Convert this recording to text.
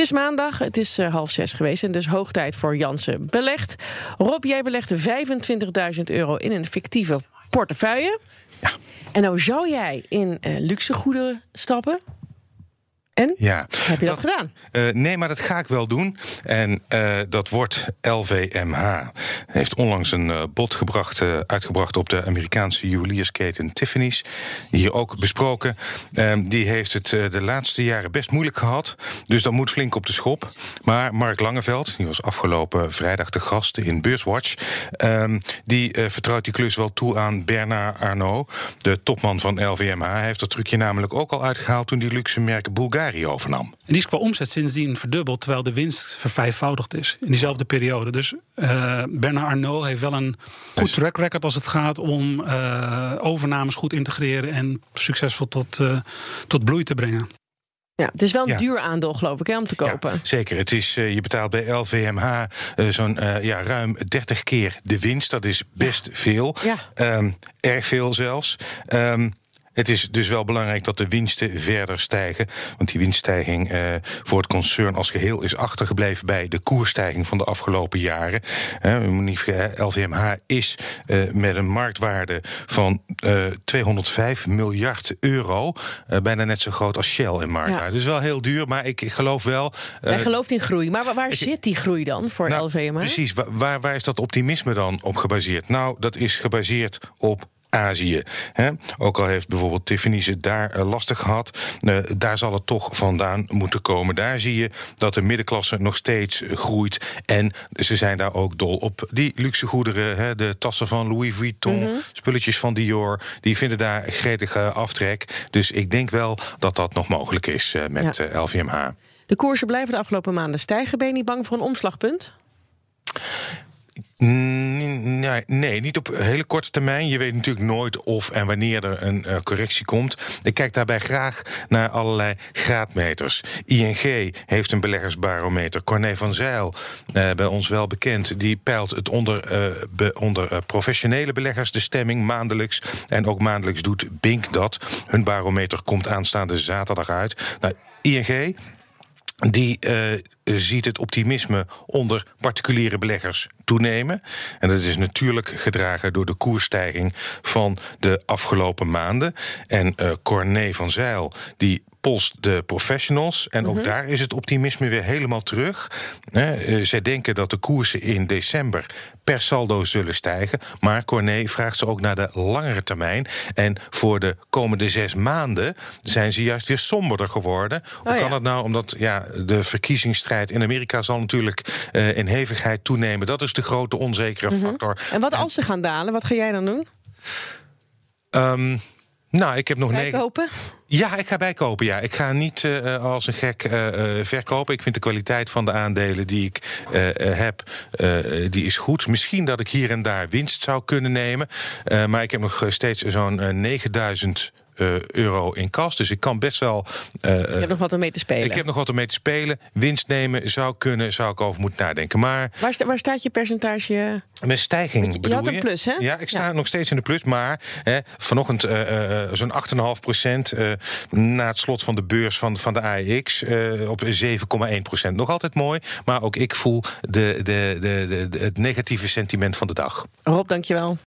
Het is maandag, het is uh, half zes geweest en dus hoog tijd voor Jansen Belegd. Rob, jij belegde 25.000 euro in een fictieve portefeuille. Ja. En nou zou jij in uh, luxe goederen stappen. En? Ja. Heb je dat, dat gedaan? Uh, nee, maar dat ga ik wel doen. En uh, dat wordt LVMH. Heeft onlangs een uh, bod gebracht, uitgebracht op de Amerikaanse juweliersketen Tiffany's. Hier ook besproken. Ehm, die heeft het de laatste jaren best moeilijk gehad. Dus dat moet flink op de schop. Maar Mark Langeveld, die was afgelopen vrijdag de gast in Beurswatch. Um, die vertrouwt die klus wel toe aan Bernard Arnault, de topman van LVMH. Hij heeft dat trucje namelijk ook al uitgehaald toen die luxe merk Bulgari overnam. En die is qua omzet sindsdien verdubbeld, terwijl de winst vervijfvoudigd is in diezelfde periode. Dus uh, Bernard Arnault heeft wel een goed track record als het gaat om uh, overnames goed integreren en succesvol tot, uh, tot bloei te brengen. Ja, het is wel een ja. duur aandeel, geloof ik, hè, om te kopen. Ja, zeker. Het is, uh, je betaalt bij LVMH uh, zo'n uh, ja, ruim 30 keer de winst. Dat is best ja. veel. Um, erg veel zelfs. Um, het is dus wel belangrijk dat de winsten verder stijgen. Want die winststijging uh, voor het concern als geheel is achtergebleven bij de koersstijging van de afgelopen jaren. LVMH is uh, met een marktwaarde van 205 miljard euro. bijna net zo groot als Shell in marktwaarde. Ja. Dus wel heel duur, maar ik, ik geloof wel. Jij gelooft in groei. Maar waar, waar ik, zit die groei dan voor nou, LVMH? Precies, waar, waar is dat optimisme dan op gebaseerd? Nou, dat is gebaseerd op Azië. Hè? Ook al heeft bijvoorbeeld Tiffany's het daar uh, lastig gehad, uh, daar zal het toch vandaan moeten komen. Daar zie je dat de middenklasse nog steeds groeit. En ze zijn daar ook dol op. Die luxe goederen, hè, de tassen van Louis Vuitton, mm -hmm. spulletjes van Dior, die vinden daar gretige aftrek. Dus ik denk wel dat dat nog mogelijk is met ja. LVMH. De koersen blijven de afgelopen maanden stijgen. Ben je niet bang voor een omslagpunt? Nee, nee, niet op hele korte termijn. Je weet natuurlijk nooit of en wanneer er een uh, correctie komt. Ik kijk daarbij graag naar allerlei graadmeters. ING heeft een beleggersbarometer. Corné van Zijl, uh, bij ons wel bekend, die peilt het onder, onder professionele beleggers de stemming maandelijks. En ook maandelijks doet Bink dat. Hun barometer komt aanstaande zaterdag uit. Nou, ING die ziet het optimisme onder particuliere beleggers toenemen. En dat is natuurlijk gedragen door de koersstijging van de afgelopen maanden. En uh, Corné van Zijl, die polst de professionals. En ook mm -hmm. daar is het optimisme weer helemaal terug. Uh, zij denken dat de koersen in december per saldo zullen stijgen. Maar Corné vraagt ze ook naar de langere termijn. En voor de komende zes maanden zijn ze juist weer somberder geworden. Hoe oh, kan ja. het nou? Omdat ja, de verkiezingsstrijd in Amerika zal natuurlijk uh, in hevigheid toenemen. Dat is de grote onzekere Mhm. mm -hmm. factor. En wat als ze gaan dalen? Wat ga jij dan doen? Um, nou, ik heb nog negen. Ja, ik ga bijkopen. Ja, ik ga niet uh, als een gek uh, verkopen. Ik vind de kwaliteit van de aandelen die ik uh, heb, die is goed. Misschien dat ik hier en daar winst zou kunnen nemen, maar ik heb nog steeds zo'n 9000 uh, euro in kas. Dus ik kan best wel. Uh, je hebt nog wat om mee te spelen. Ik heb nog wat om mee te spelen. Winst nemen zou kunnen, zou ik over moeten nadenken. Maar. Waar, sta, waar staat je percentage? Met stijging je, je bedoel had een plus, hè? Ja, ik sta ja. nog steeds in de plus. Maar hè, vanochtend uh, zo'n 8,5 procent na het slot van de beurs van, van de AEX op 7,1 procent. Nog altijd mooi. Maar ook ik voel de, de, de, de, het negatieve sentiment van de dag. Rob, dankjewel.